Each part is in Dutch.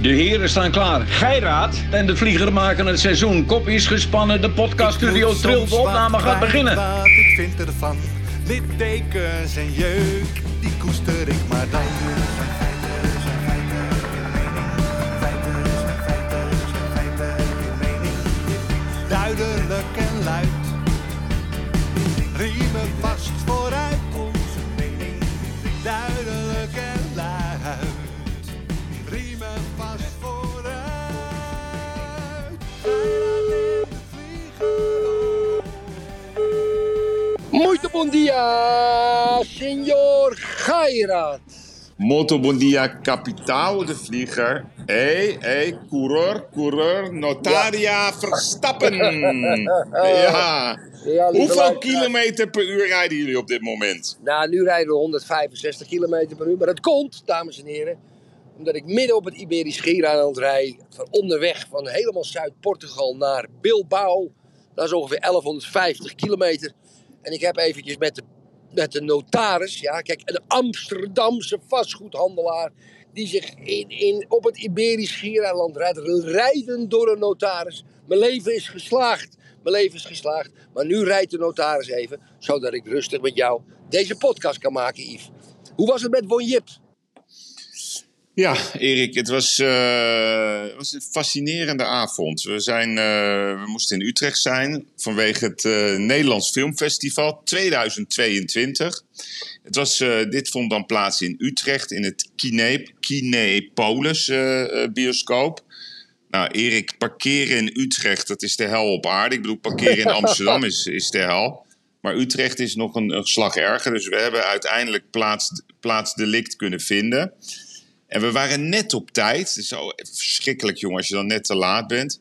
De heren staan klaar. Geiraat en de vlieger maken het seizoen. Kop is gespannen, de podcaststudio trilt. De opname gaat beginnen. Wat ik vind ervan, littekens en jeuk, die koester ik maar dan. Duidelijk en luid, riemen vast vooruit Muito bom dia, senhor Gairat. Moto Bom Dia Kapitaal, de vlieger. Hé, hé, coureur, coureur, notaria Verstappen. Ja. Hoeveel kilometer per uur rijden jullie op dit moment? Nou, nu rijden we 165 km per uur. Maar dat komt, dames en heren, omdat ik midden op het Iberisch Schiereiland rijd. Van onderweg van helemaal Zuid-Portugal naar Bilbao. Dat is ongeveer 1150 kilometer. En ik heb eventjes met de, met de notaris, ja, kijk, een Amsterdamse vastgoedhandelaar. Die zich in, in, op het Iberisch Schiereiland rijdt, rijden door een notaris. Mijn leven is geslaagd. Mijn leven is geslaagd. Maar nu rijdt de notaris even, zodat ik rustig met jou deze podcast kan maken, Yves. Hoe was het met Won Jip? Ja, Erik, het was, eh, het was een fascinerende avond. We, zijn, eh, we moesten in Utrecht zijn vanwege het eh, Nederlands Filmfestival 2022. Het was, dit vond dan plaats in Utrecht in het Kine, Kinepolis bioscoop. Nou, Erik, parkeren in Utrecht, dat is de hel op aarde. Ik bedoel, parkeren in Amsterdam is, is de hel. Maar Utrecht is nog een, een slag erger. Dus we hebben uiteindelijk plaats, plaatsdelict kunnen vinden. En we waren net op tijd. Het is zo verschrikkelijk, jongen, als je dan net te laat bent.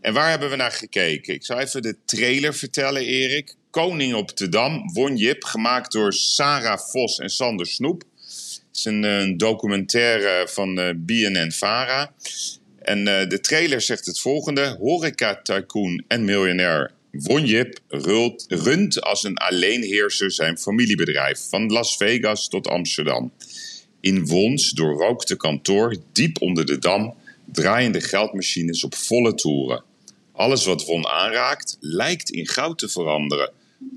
En waar hebben we naar gekeken? Ik zal even de trailer vertellen, Erik. Koning op de Dam, Won Jip, gemaakt door Sarah Vos en Sander Snoep. Het is een, eh, documentaire van eh BNN-Vara. En eh, de trailer zegt het volgende. Horeca-tycoon en miljonair Won Jip rult- runt als een alleenheerser zijn familiebedrijf. Van Las Vegas tot Amsterdam. In Wons doorrookte kantoor, diep onder de dam, draaien de geldmachines op volle toeren. Alles wat Won aanraakt, lijkt in goud te veranderen.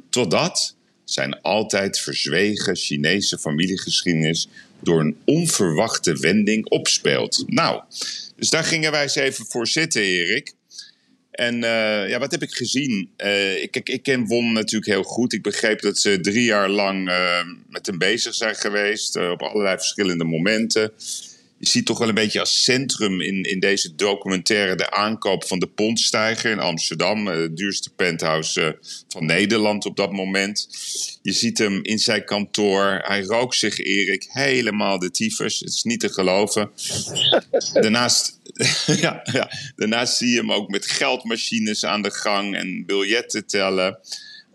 Totdat zijn altijd verzwegen Chinese familiegeschiedenis door een onverwachte wending opspeelt. Nou, dus daar gingen wij eens even voor zitten, Erik. En eh, ja, wat heb ik gezien? Eh, ik, ik, ik ken Won natuurlijk heel goed. Ik begreep dat ze drie jaar lang eh, met hem bezig zijn geweest. op allerlei verschillende momenten. Je ziet toch wel een beetje als centrum in, in deze documentaire de aankoop van de Pontstijger in Amsterdam. Het duurste penthouse van Nederland op dat moment. Je ziet hem in zijn kantoor. Hij rookt zich, Erik, helemaal de tyfus. Het is niet te geloven. Daarnaast, ja, ja, daarnaast zie je hem ook met geldmachines aan de gang en biljetten tellen.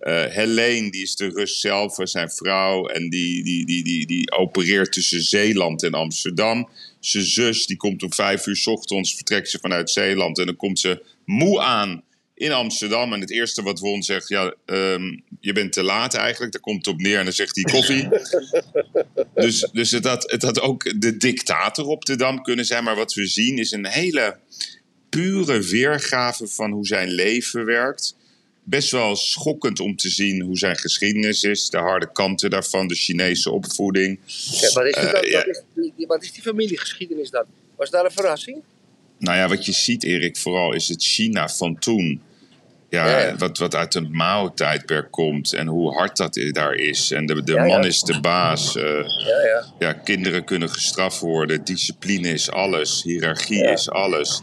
Eh Helene, die is de Rus zelf, zijn vrouw. En die, die, die, die, die opereert tussen Zeeland en Amsterdam. Zijn zus, die komt om vijf uur ochtends, vertrekt ze vanuit Zeeland. En dan komt ze moe aan in Amsterdam. En het eerste wat Won zegt, ja, ehm, je bent te laat eigenlijk. Daar komt het op neer en dan zegt hij koffie. dus dus het, had, het had ook de dictator op de Dam kunnen zijn. Maar wat we zien is een hele pure weergave van hoe zijn leven werkt. Best wel schokkend om te zien hoe zijn geschiedenis is. De harde kanten daarvan, de Chinese opvoeding. Ja, wat, is die, Eh, wat, is die, wat is die familiegeschiedenis dan? Was daar een verrassing? Nou ja, wat je ziet, Erik, vooral is het China van toen. Ja. Wat, wat uit het Mao-tijdperk komt en hoe hard dat daar is. En de, de Ja, ja. man is de baas. eh, Ja, ja. ja, kinderen kunnen gestraft worden. Discipline is alles. Hiërarchie is alles.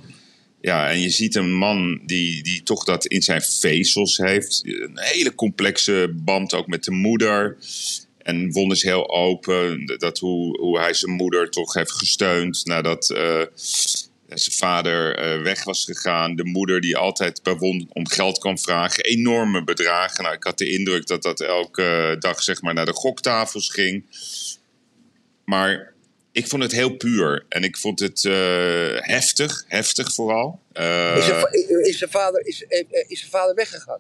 Ja, en je ziet een man die, die toch dat in zijn vezels heeft. Een hele complexe band ook met de moeder. En Won is heel open. Dat hoe, hoe hij zijn moeder toch heeft gesteund nadat eh, zijn vader eh, weg was gegaan. De moeder die altijd bij Won om geld kwam vragen. Enorme bedragen. Nou, ik had de indruk dat dat elke dag zeg maar, naar de goktafels ging. Maar ik vond het heel puur. En ik vond het eh, heftig. Heftig vooral. Eh, Is zijn, va- is zijn vader, is, is zijn vader weggegaan?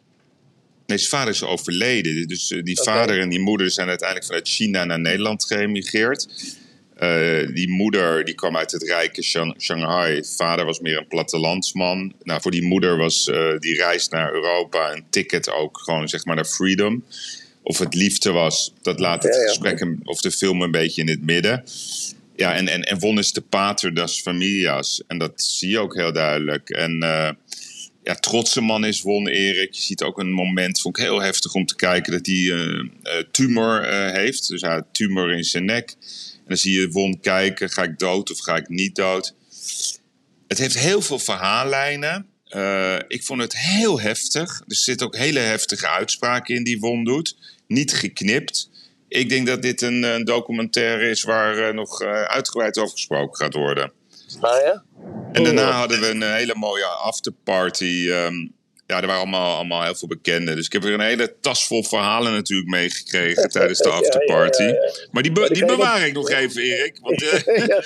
Nee, zijn vader is overleden. Dus die vader en die moeder zijn uiteindelijk vanuit China naar Nederland geëmigreerd. Eh, die moeder die kwam uit het rijke Shang- Shanghai. Vader was meer een plattelandsman. Nou, voor die moeder was eh, die reis naar Europa een ticket ook gewoon zeg maar naar freedom. Of het liefde was, dat laat het Ja, ja. gesprek of de film een beetje in het midden. Ja, en, en, en won is de pater das familias. En dat zie je ook heel duidelijk. En eh, ja, trotse man is won Erik. Je ziet ook een moment, vond ik heel heftig om te kijken, dat hij tumor heeft. Dus hij had tumor in zijn nek. En dan zie je Won kijken, ga ik dood of ga ik niet dood? Het heeft heel veel verhaallijnen. Eh, ik vond het heel heftig. Er zitten ook hele heftige uitspraken in die Won doet. Niet geknipt. Ik denk dat dit een, een documentaire is waar eh, nog eh, uitgebreid over gesproken gaat worden. Nou ja? En daarna hadden we een hele mooie afterparty. ehm, ja, er waren allemaal, allemaal heel veel bekenden. Dus ik heb weer een hele tas vol verhalen natuurlijk meegekregen tijdens de ja, afterparty. ja, ja. Maar die, be- Maar die bewaar ik nog even, Erik. Want eh,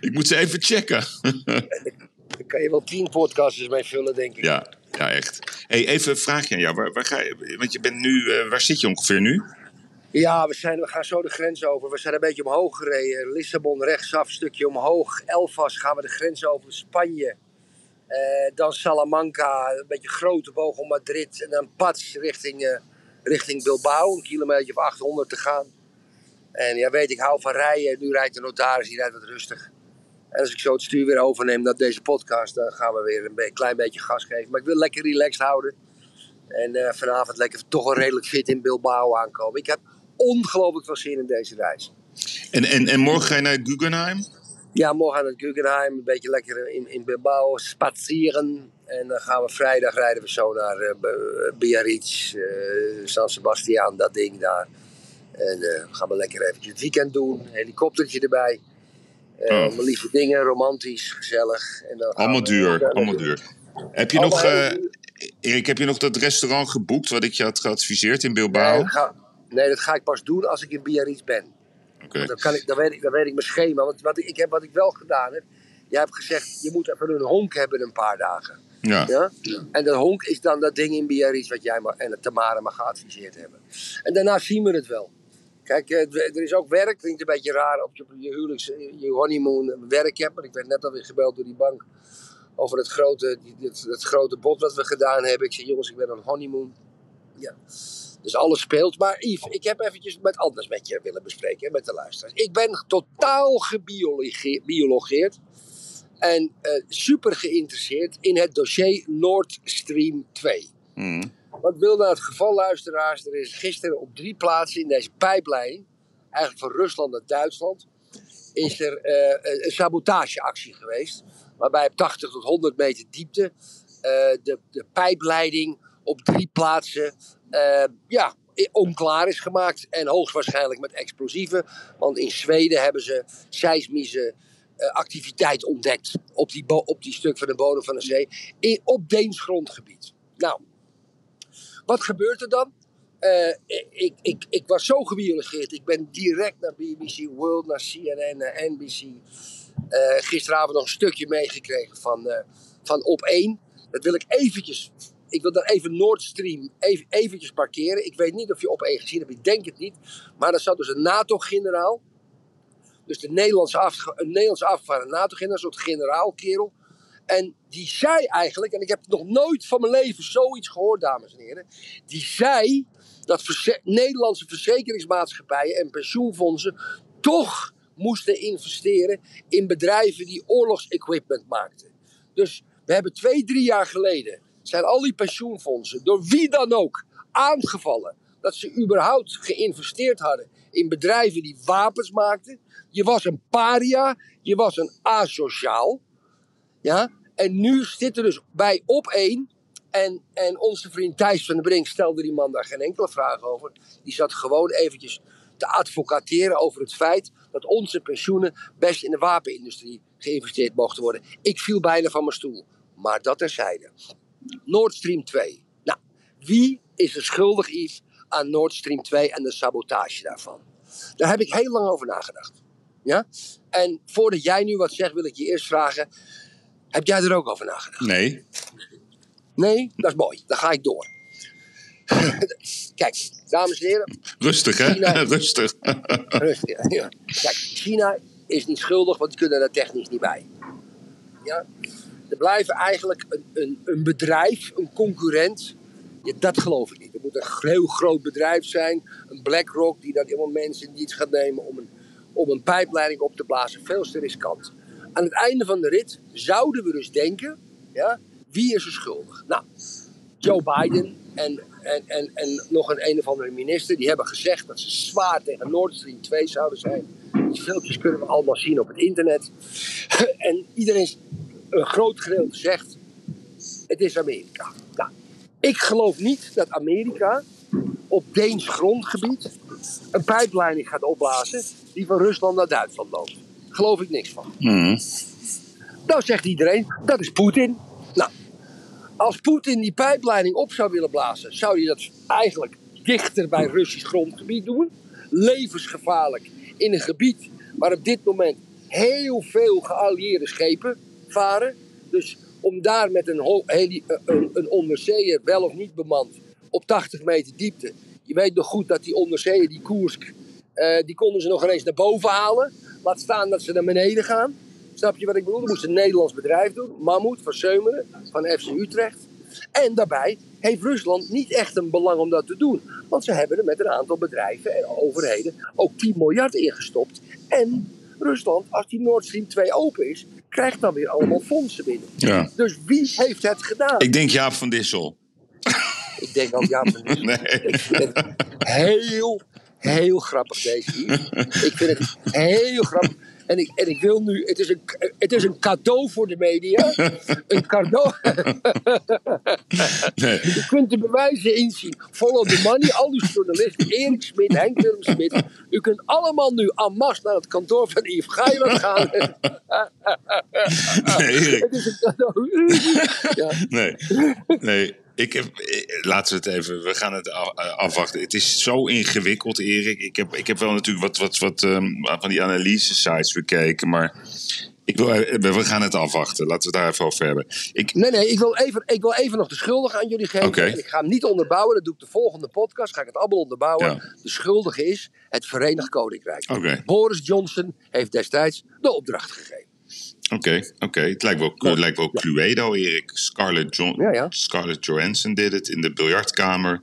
ik moet ze even checken. Daar kan je wel tien podcasts mee vullen, denk ik. ja, ja, echt. Hey, even een vraagje aan jou. Waar, waar ga je, want je bent nu, eh, waar zit je ongeveer nu? Ja, we, zijn, we gaan zo de grens over. We zijn een beetje omhoog gereden. Lissabon rechtsaf, stukje omhoog. Elfas gaan we de grens over. Spanje. Eh, dan Salamanca, een beetje grote boog om Madrid. En dan Pats richting, eh, richting Bilbao. Een kilometer of 800 te gaan. En ja, weet ik, hou van rijden. Nu rijdt de notaris, die rijdt wat rustig. En als ik zo het stuur weer overneem naar deze podcast, dan gaan we weer een klein beetje gas geven. Maar ik wil lekker relaxed houden. En eh, vanavond lekker toch wel redelijk fit in Bilbao aankomen. Ik heb ongelooflijk veel zin in deze reis. En, en, en morgen ga je naar Guggenheim? Ja, morgen aan het Guggenheim, een beetje lekker in, in Bilbao spazieren. En dan gaan we vrijdag rijden we zo naar eh, B- Biarritz, eh, San Sebastian, dat ding daar. En eh, gaan we lekker eventjes het weekend doen, helikoptertje erbij. Eh Oh. Allemaal lieve dingen, romantisch, gezellig. En dan Allemaal we- duur, allemaal duur. Heb je Allemaal nog, eh. Erik, heb je nog dat restaurant geboekt wat ik je had geadviseerd in Nee, Bilbao? dat ga, nee, dat ga ik pas doen als ik in Biarritz ben. Oké. Dan, kan ik, dan, weet ik, dan weet ik mijn schema. Want wat ik, ik heb, wat ik wel gedaan heb. Je hebt gezegd, je moet even een honk hebben een paar dagen. Ja. Ja? En dat honk is dan dat ding in Biarritz wat jij maar, en het Tamara me geadviseerd hebben. En daarna zien we het wel. Kijk, eh, er is ook werk. Klinkt een beetje raar op je, je huwelijks, je honeymoon werk hebt. Maar ik werd net alweer gebeld door die bank over het grote, dit, het grote bod wat we gedaan hebben. Ik zeg, jongens, ik ben op honeymoon. Ja. Dus alles speelt. Maar Yves, ik heb eventjes met anders met je willen bespreken, met de luisteraars. Ik ben totaal gebiologeerd en eh, super geïnteresseerd in het dossier Nord Stream 2. Mm. Wat wil nou het geval, luisteraars? Er is gisteren op drie plaatsen in deze pijplijn, eigenlijk van Rusland naar Duitsland, is er eh, een sabotageactie geweest. Waarbij op 80 tot 100 meter diepte eh, de, de pijpleiding op drie plaatsen ja, i- onklaar is gemaakt. En hoogstwaarschijnlijk met explosieven. Want in Zweden hebben ze seismische eh, activiteit ontdekt op die, op die stuk van de bodem van de zee. In, op Deens grondgebied. Nou, wat gebeurt er dan? Eh, ik, ik, ik was zo gebiologeerd. Ik ben direct naar BBC World, naar CNN, naar NBC. Eh, gisteravond nog een stukje meegekregen van, eh, van Op 1. Dat wil ik eventjes... Ik wil daar even Nord Stream even, eventjes parkeren. Ik weet niet of je Op 1 gezien hebt. Ik denk het niet. Maar er zat dus een NATO-generaal. Dus de Nederlandse, af, een Nederlandse afgevaardigde NATO-generaal. Een soort generaalkerel. En die zei eigenlijk, en ik heb nog nooit van mijn leven zoiets gehoord, dames en heren. Die zei dat Nederlandse verzekeringsmaatschappijen en pensioenfondsen toch moesten investeren in bedrijven die oorlogsequipment maakten. Dus we hebben twee, drie jaar geleden zijn al die pensioenfondsen, door wie dan ook, aangevallen. Dat ze überhaupt geïnvesteerd hadden in bedrijven die wapens maakten. Je was een paria, je was een asociaal. Ja? En nu zit er dus bij op één. En, en onze vriend Thijs van der Brink stelde die man daar geen enkele vraag over. Die zat gewoon eventjes te advocateren over het feit dat onze pensioenen best in de wapenindustrie geïnvesteerd mochten worden. Ik viel bijna van mijn stoel. Maar dat terzijde. Nord Stream 2. Nou, wie is er schuldig, Yves, aan Nord Stream 2 en de sabotage daarvan? Daar heb ik heel lang over nagedacht. Ja? En voordat jij nu wat zegt, wil ik je eerst vragen: heb jij er ook over nagedacht? Nee. Nee, dat is mooi. Dan ga ik door. Kijk, dames en heren, Rustig, hè? China- Rustig. Rustig, ja. Ja. Kijk, China is niet schuldig, want die kunnen daar technisch niet bij. Ja? Er blijven eigenlijk een, een, een bedrijf, een concurrent. Ja, dat geloof ik niet. Het moet een heel groot bedrijf zijn. Een BlackRock die dan helemaal mensen in dienst gaat nemen om een, om een pijpleiding op te blazen. Veel te riskant. Aan het einde van de rit zouden we dus denken, ja, wie is er schuldig? Nou, Joe Biden en, en, en, en nog een een of andere minister, die hebben gezegd dat ze zwaar tegen Nord Stream 2 zouden zijn. Die filmpjes kunnen we allemaal zien op het internet. En iedereen, een groot gedeelte zegt, het is Amerika. Nou, ik geloof niet dat Amerika op Deens grondgebied een pijpleiding gaat opblazen die van Rusland naar Duitsland loopt. Geloof ik niks van. Nou zegt iedereen, dat is Poetin. Nou, als Poetin die pijpleiding op zou willen blazen, zou hij dat eigenlijk dichter bij Russisch grondgebied doen. Levensgevaarlijk in een gebied waar op dit moment heel veel geallieerde schepen varen. Dus om daar met een, heli- eh, een, een onderzeeër, wel of niet bemand, op 80 meter diepte. Je weet nog goed dat die onderzeeër, die Koersk, eh, die konden ze nog ineens naar boven halen. Laat staan dat ze naar beneden gaan. Snap je wat ik bedoel? Dat moest een Nederlands bedrijf doen. Mammoet van Seumeren, van FC Utrecht. En daarbij heeft Rusland niet echt een belang om dat te doen. Want ze hebben er met een aantal bedrijven en overheden ook 10 miljard ingestopt. En Rusland, als die Nord Stream 2 open is, krijgt dan weer allemaal fondsen binnen. Ja. Dus wie heeft het gedaan? Ik denk Jaap van Dissel. Ik denk al, ja, van dit- Nee. ik vind het heel, heel grappig deze. Ik vind het heel grappig. En ik, en ik wil nu, het is, een, het is een cadeau voor de media. Een cadeau. Nee. Je kunt de bewijzen inzien. Follow the money, al die journalisten, Erik Smit, Henk Willem Smit. U kunt allemaal nu en masse naar het kantoor van Yves Geiland gaan. Nee, Erik. Het is een cadeau. Ja. Nee. Nee. Ik heb, eh, laten we het even, we gaan het eh, afwachten. Het is zo ingewikkeld, Erik. Ik heb, ik heb wel natuurlijk wat, wat, wat ehm, van die analyse-sites bekeken, maar ik wil, we gaan het afwachten. Laten we het daar even over hebben. Ik, Nee, nee, ik wil, even, ik wil even nog de schuldige aan jullie geven. En ik ga hem niet onderbouwen, dat doe ik de volgende podcast. Ga ik het allemaal onderbouwen. Ja. De schuldige is het Verenigd Koninkrijk. Boris Johnson heeft destijds de opdracht gegeven. Oké, oké. Het lijkt wel, het lijkt wel Cluedo, Erik. Scarlett, John, Ja, ja. Scarlett Johansson deed het in de biljartkamer.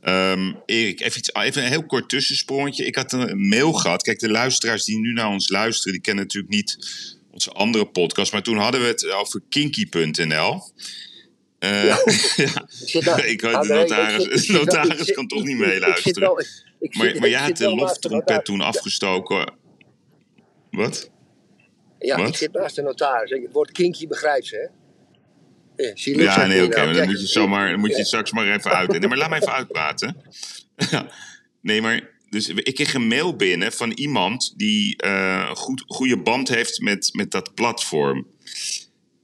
Ehm, Erik, even, iets, even een heel kort tussensprongetje. Ik had een mail gehad. Kijk, de luisteraars die nu naar ons luisteren, die kennen natuurlijk niet onze andere podcast. Maar toen hadden we het over kinky.nl. Eh, ja. Ik Ah, de notaris, de notaris kan toch niet meeluisteren. Maar, maar jij had de loftrompet toen afgestoken. Wat? Ja, Wat? ik zit naast de notaris. Het woord kinky begrijpt ze, hè? Ja, nee, oké. maar naam. dan moet je, zomaar, dan moet je straks maar even uit. Nee, maar laat me even uitpraten. Nee, maar dus ik kreeg een mail binnen van iemand die een goed, goede band heeft met, met dat platform.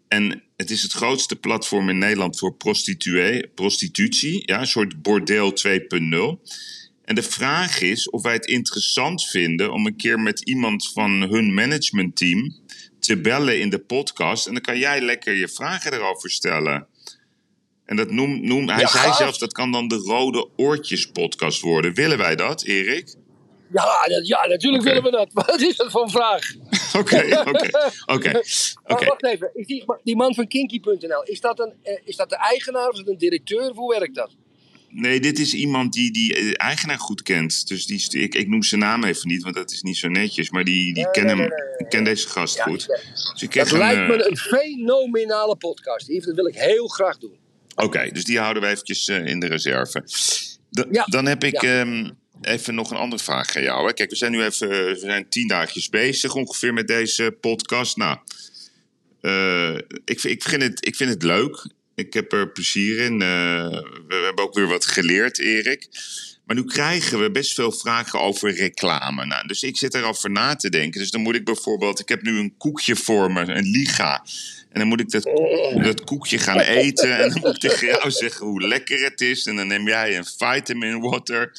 En het is het grootste platform in Nederland voor prostituee, prostitutie. Ja, een soort bordeel 2.0. En de vraag is of wij het interessant vinden om een keer met iemand van hun managementteam te bellen in de podcast. En dan kan jij lekker je vragen erover stellen. En dat noem, noem, hij Ja, zei gaaf. zelfs dat kan dan de Rode Oortjes podcast worden. Willen wij dat, Erik? Ja, dat- ja, natuurlijk willen we dat. Wat is dat voor een vraag? Oké, oké, oké. Wacht even, is die, die man van Kinky.nl, is, dat een, eh, is dat de eigenaar of is dat een directeur? Of hoe werkt dat? Nee, dit is iemand die die eh, eigenaar goed kent. Dus die, ik, ik noem zijn naam even niet, want dat is niet zo netjes. Maar die, die Nee, ken nee, hem, nee, ken deze gast Ja, goed. Dus ik Dat lijkt een, me eh, een fenomenale podcast. Yves. Dat wil ik heel graag doen. Oké, dus die houden we eventjes eh, in de reserve. Da- Ja, Dan heb ik ja. ehm, even nog een andere vraag aan jou. Hè. Kijk, we zijn nu even we zijn tien dagjes bezig ongeveer met deze podcast. Nou, eh, ik, ik, vind het, ik vind het leuk. Ik heb er plezier in. Eh, we, hebben ook weer wat geleerd, Erik. Maar nu krijgen we best veel vragen over reclame. Nou, dus ik zit erover na te denken. Dus dan moet ik bijvoorbeeld... Ik heb nu een koekje voor me, een liga. En dan moet ik dat, koekje gaan eten. En dan moet ik tegen jou zeggen hoe lekker het is. En dan neem jij een vitamin water.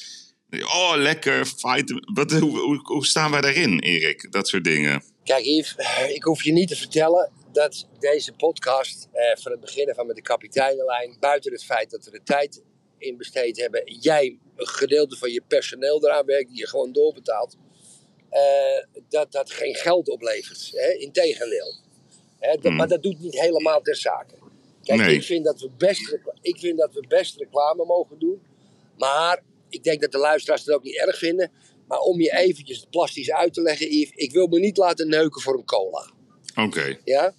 Oh, lekker. Vitamin. Wat, hoe, hoe, staan wij daarin, Erik? Dat soort dingen. Kijk Yves, ik hoef je niet te vertellen dat deze podcast eh, van het begin af aan met de kapiteinenlijn, buiten het feit dat we de tijd in besteed hebben. Jij een gedeelte van je personeel eraan werkt, die je gewoon doorbetaalt. eh, dat dat geen geld oplevert. Hè? Integendeel. Hè? dat- Hmm. Maar dat doet niet helemaal ter zake. Kijk, Nee. ik, vind dat we best, ik vind dat we best reclame mogen doen. Maar ik denk dat de luisteraars het ook niet erg vinden. Maar om je eventjes plastisch uit te leggen, Yves. Ik wil me niet laten neuken voor een cola. Oké. Ja?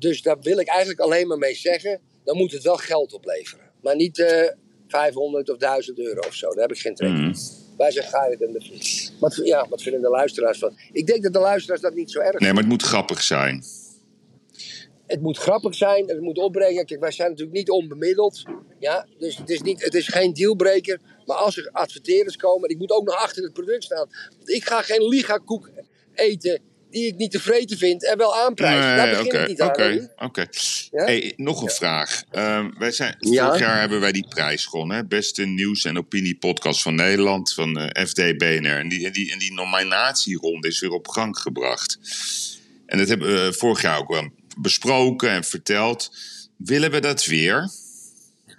Dus daar wil ik eigenlijk alleen maar mee zeggen. Dan moet het wel geld opleveren. Maar niet eh 500 of 1000 euro of zo. Daar heb ik geen trek in. Mhm. Wij ga het en de. Wat, ja, wat vinden de luisteraars van? Ik denk dat de luisteraars dat niet zo erg Nee, maar het moet grappig zijn. het moet grappig zijn, het moet opbrengen. Kijk, wij zijn natuurlijk niet onbemiddeld. Ja? Dus het is, niet, het is geen dealbreaker. Maar als er adverteerders komen, en ik moet ook nog achter het product staan. Want ik ga geen liga-koek eten die ik niet tevreden vind en wel aanprijzen. Daar Nee, begin oké, ik niet aan. oké, oké. Ja? Hey, nog een vraag. Ehm, wij zijn, Ja? Vorig jaar hebben wij die prijs gewonnen. hè? Beste nieuws- en opiniepodcast van Nederland. Van eh, FD BNR. En die, en, die, en die nominatieronde is weer op gang gebracht. En dat hebben we vorig jaar ook wel besproken en verteld. Willen we dat weer?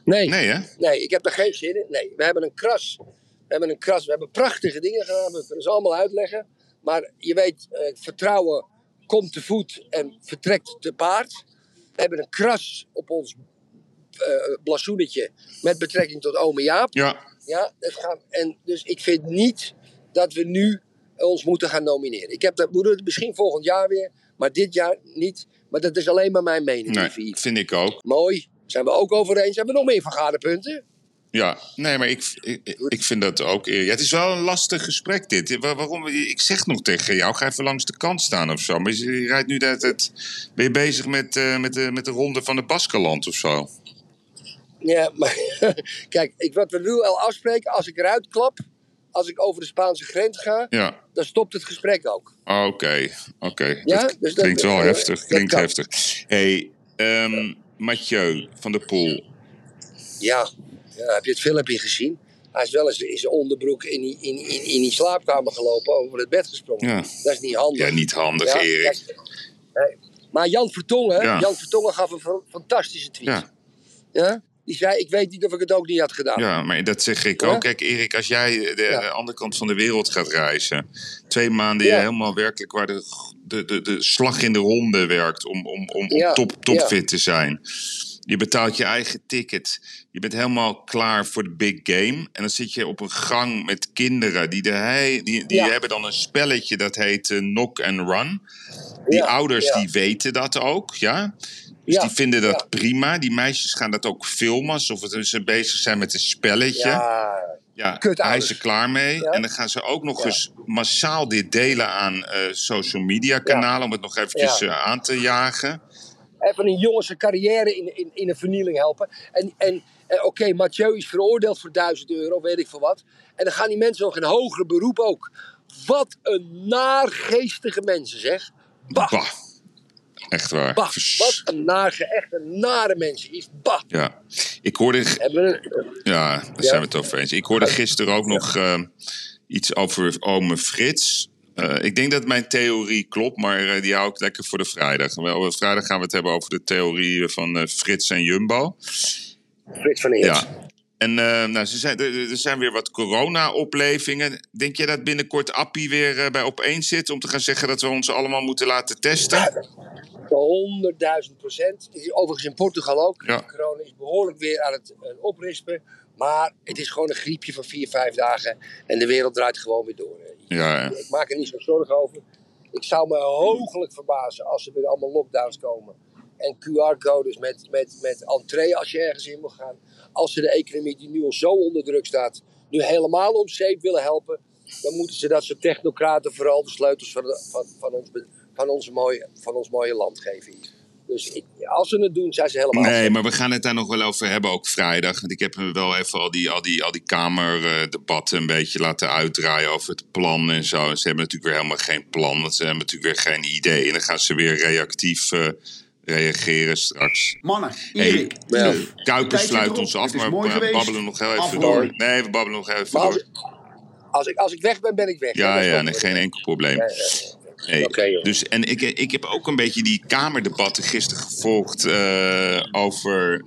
Nee, nee. Nee, hè? ik heb er geen zin in. Nee, we hebben een kras. We hebben een kras. We hebben prachtige dingen gedaan. We kunnen ze allemaal uitleggen. Maar je weet, eh, vertrouwen komt te voet en vertrekt te paard. We hebben een kras op ons blazoenetje met betrekking tot ome Jaap. Ja. Ja, het gaat, en dus ik vind niet dat we nu ons moeten gaan nomineren. Ik heb dat, we doen het misschien volgend jaar weer, maar dit jaar niet. Maar dat is alleen maar mijn mening. Nee, vind ik ook. Mooi. Zijn we ook over eens? Hebben we nog meer vergaderpunten? Ja, nee, maar ik, ik, ik vind dat ook. Ja, het is wel een lastig gesprek dit. Waar- Waarom? Ik zeg nog tegen jou, ga even langs de kant staan of zo. Maar je je rijdt nu dat het. Ben je bezig met, eh, met, de, met de ronde van de Baskeland of zo? Ja, maar kijk, ik, wat we nu al afspreken, als ik eruit klap, als ik over de Spaanse grens ga, Ja. dan stopt het gesprek ook. Oké, oké. Ja, dus klinkt wel eh, heftig. Klinkt heftig. hey, ehm, Mathieu van der Poel. Ja. Ja, heb je het filmpje gezien? Hij is wel eens in zijn onderbroek in die, in, in, in die slaapkamer gelopen, over het bed gesprongen. Ja. Dat is niet handig. Ja, niet handig, Ja, Erik. nee. Maar Jan Vertongen, Ja. Jan Vertongen gaf een fa- fantastische tweet. Ja, Ja? Die zei, ik weet niet of ik het ook niet had gedaan. ja, maar dat zeg ik ook. Kijk, Erik, als jij de andere kant van de wereld gaat reizen. Twee maanden je helemaal werkelijk waar de, de, de, de slag in de ronde werkt om, om, om, om top, topfit te zijn. Je betaalt je eigen ticket. Je bent helemaal klaar voor de big game. En dan zit je op een gang met kinderen. Die, de hei, die, die Ja. hebben dan een spelletje dat heet eh, Knock and Run. Die Ja, ouders ja. die weten dat ook, ja. Dus die vinden dat prima. Die meisjes gaan dat ook filmen. Alsof het, ze bezig zijn met een spelletje. Ja, hij is er klaar mee. Ja. En dan gaan ze ook nog eens massaal dit delen aan eh, social media kanalen. Om het nog eventjes eh, aan te jagen. Even een jongen zijn carrière in, in, in een vernieling helpen. En, en, en oké, Mathieu is veroordeeld voor 1000 euro, weet ik veel wat. En dan gaan die mensen nog in hoger beroep ook. Wat een naargeestige mensen, zeg. Bah, Bah. Echt waar. bah. Wat een nare, echt een nare mensen. Is bah. Ja. Ik hoorde... Ja, daar zijn we het over eens. Ik hoorde gisteren ook nog eh, iets over ome Frits. Eh, ik denk dat mijn theorie klopt, maar eh, die hou ik lekker voor de vrijdag. Wel, vrijdag gaan we het hebben over de theorie van eh, Frits en Jumbo. Frits van Eert. Ja. En eh, nou, ze zijn, er, er zijn weer wat corona-oplevingen. Denk jij dat binnenkort Appie weer eh, bij opeen zit om te gaan zeggen dat we ons allemaal moeten laten testen? 100.000 procent. Overigens in Portugal ook. Ja. Corona is behoorlijk weer aan het eh, oprispen. Maar het is gewoon een griepje van vier, vijf dagen. En de wereld draait gewoon weer door. Ja. Ik maak er niet zo zorgen over. Ik zou me hooglijk verbazen als er weer allemaal lockdowns komen. En QR-codes met, met, met entree als je ergens in wil gaan. Als ze de economie die nu al zo onder druk staat, nu helemaal om zeep willen helpen. Dan moeten ze dat soort technocraten vooral de sleutels van, van, ons, van, ons, mooie, van ons mooie land geven. hier. Dus ik, als ze het doen, zijn ze helemaal Nee, maar we gaan het daar nog wel over hebben, ook vrijdag. Want ik heb wel even al die, al die, al die kamerdebatten een beetje laten uitdraaien over het plan en zo. En ze hebben natuurlijk weer helemaal geen plan, want ze hebben natuurlijk weer geen idee. En dan gaan ze weer reactief eh, reageren straks. Mannen, Hey, Erik, Ja. Kuiper tijdje sluit ons af, maar we babbelen nog heel even door. Nee, we babbelen nog even als, door. ik- als, ik, als ik weg ben, ben ik weg. Ja, ja, nee, geen enkel probleem. Ja, ja, ja. Nee. Dus, en ik, ik heb ook een beetje die Kamerdebatten gisteren gevolgd eh, over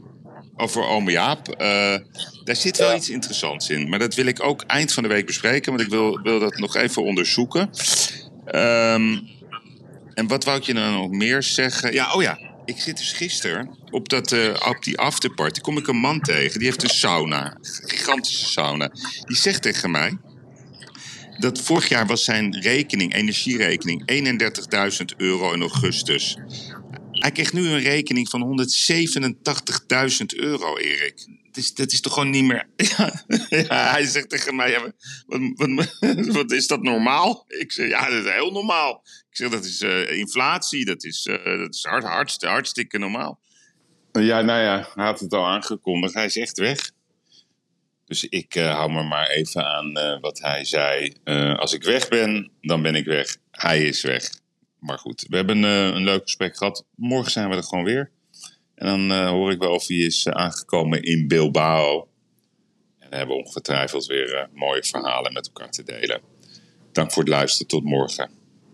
over Ome Jaap. Eh, daar zit wel iets interessants in. Maar dat wil ik ook eind van de week bespreken. Want ik wil, wil dat nog even onderzoeken. Ehm, en wat wou ik je nou nog meer zeggen? Ja, oh ja. Ik zit dus gisteren op, dat, eh, op die afterparty. kom ik een man tegen. Die heeft een sauna. Een gigantische sauna. Die zegt tegen mij... Dat vorig jaar was zijn rekening, energierekening, 31.000 euro in augustus. Hij kreeg nu een rekening van 187.000 euro, Erik. Dat is, is toch gewoon niet meer. Ja, hij zegt tegen mij: wat, wat, is dat normaal? Ik zeg: Ja, dat is heel normaal. Ik zeg: Dat is uh, inflatie, dat is, uh, dat is hartstikke normaal. Ja, nou ja, hij had het al aangekondigd. Hij is echt weg. Dus ik uh, hou me maar even aan wat hij zei. als ik weg ben, dan ben ik weg. Hij is weg. Maar goed, we hebben een leuk gesprek gehad. Morgen zijn we er gewoon weer. En dan hoor ik wel of hij is aangekomen in Bilbao. En hebben ongetwijfeld weer mooie verhalen met elkaar te delen. Dank voor het luisteren. Tot morgen.